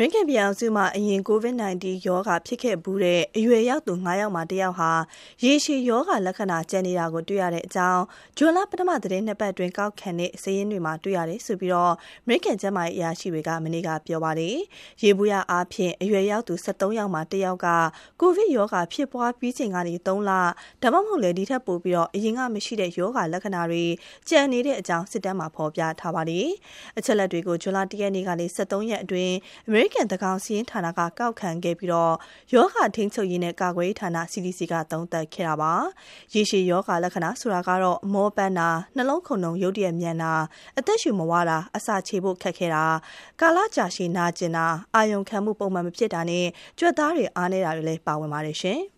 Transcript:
မေရိကန်ပြည်အောင်စုမှာအရင် COVID-19 ရောဂါဖြစ်ခဲ့ဘူးတဲ့အရွယ်ရောက်သူ၅ယောက်မှာတယောက်ဟာရေရှည်ရောဂါလက္ခဏာကျန်နေတာကိုတွေ့ရတဲ့အကြောင်းဂျွန်လပထမသတင်းနှစ်ပတ်တွင်ကောက်ခံတဲ့စာရင်းတွေမှာတွေ့ရတယ်ဆိုပြီးတော့မေရိကန်ကျန်းမာရေးအရာရှိတွေကမနေ့ကပြောပါတယ်။ရေဘူးရအားဖြင့်အရွယ်ရောက်သူ73ယောက်မှာတယောက်ကကိုဗစ်ရောဂါဖြစ်ပွားပြီးချိန်ကနေ3လဒါမှမဟုတ်လေဒီထက်ပိုပြီးတော့အရင်ကမရှိတဲ့ရောဂါလက္ခဏာတွေကျန်နေတဲ့အကြောင်းစစ်တမ်းမှာဖော်ပြထားပါတယ်။အချက်လက်တွေကိုဂျွန်လ1ရက်နေ့ကနေ73ရက်အတွင်းအမေရိကန်သန်းခေါင်စာရင်းဌာနကကောက်ခံခဲ့ပြီးတော့ယောဂထိန်းချုပ်ရေးနဲ့ကာကွယ်ရေးဌာန CDC ကသုံးသပ်ခဲ့တာပါ။ရေရှည်ယောဂလက္ခဏာဆိုတာကတော့မောပန်းတာနှလုံးခုန်နှုန်းရုတ်တရက်မြန်တာအသက်ရှူမဝတာအစာချေဖို့ခက်ခဲတာကာလကြာရှည်နာကျင်တာအာယုံခံမှုပုံမှန်မဖြစ်တာနဲ့ကြွက်သားတွေအားနေတာတွေလည်းပါဝင်ပါတယ်ရှင်။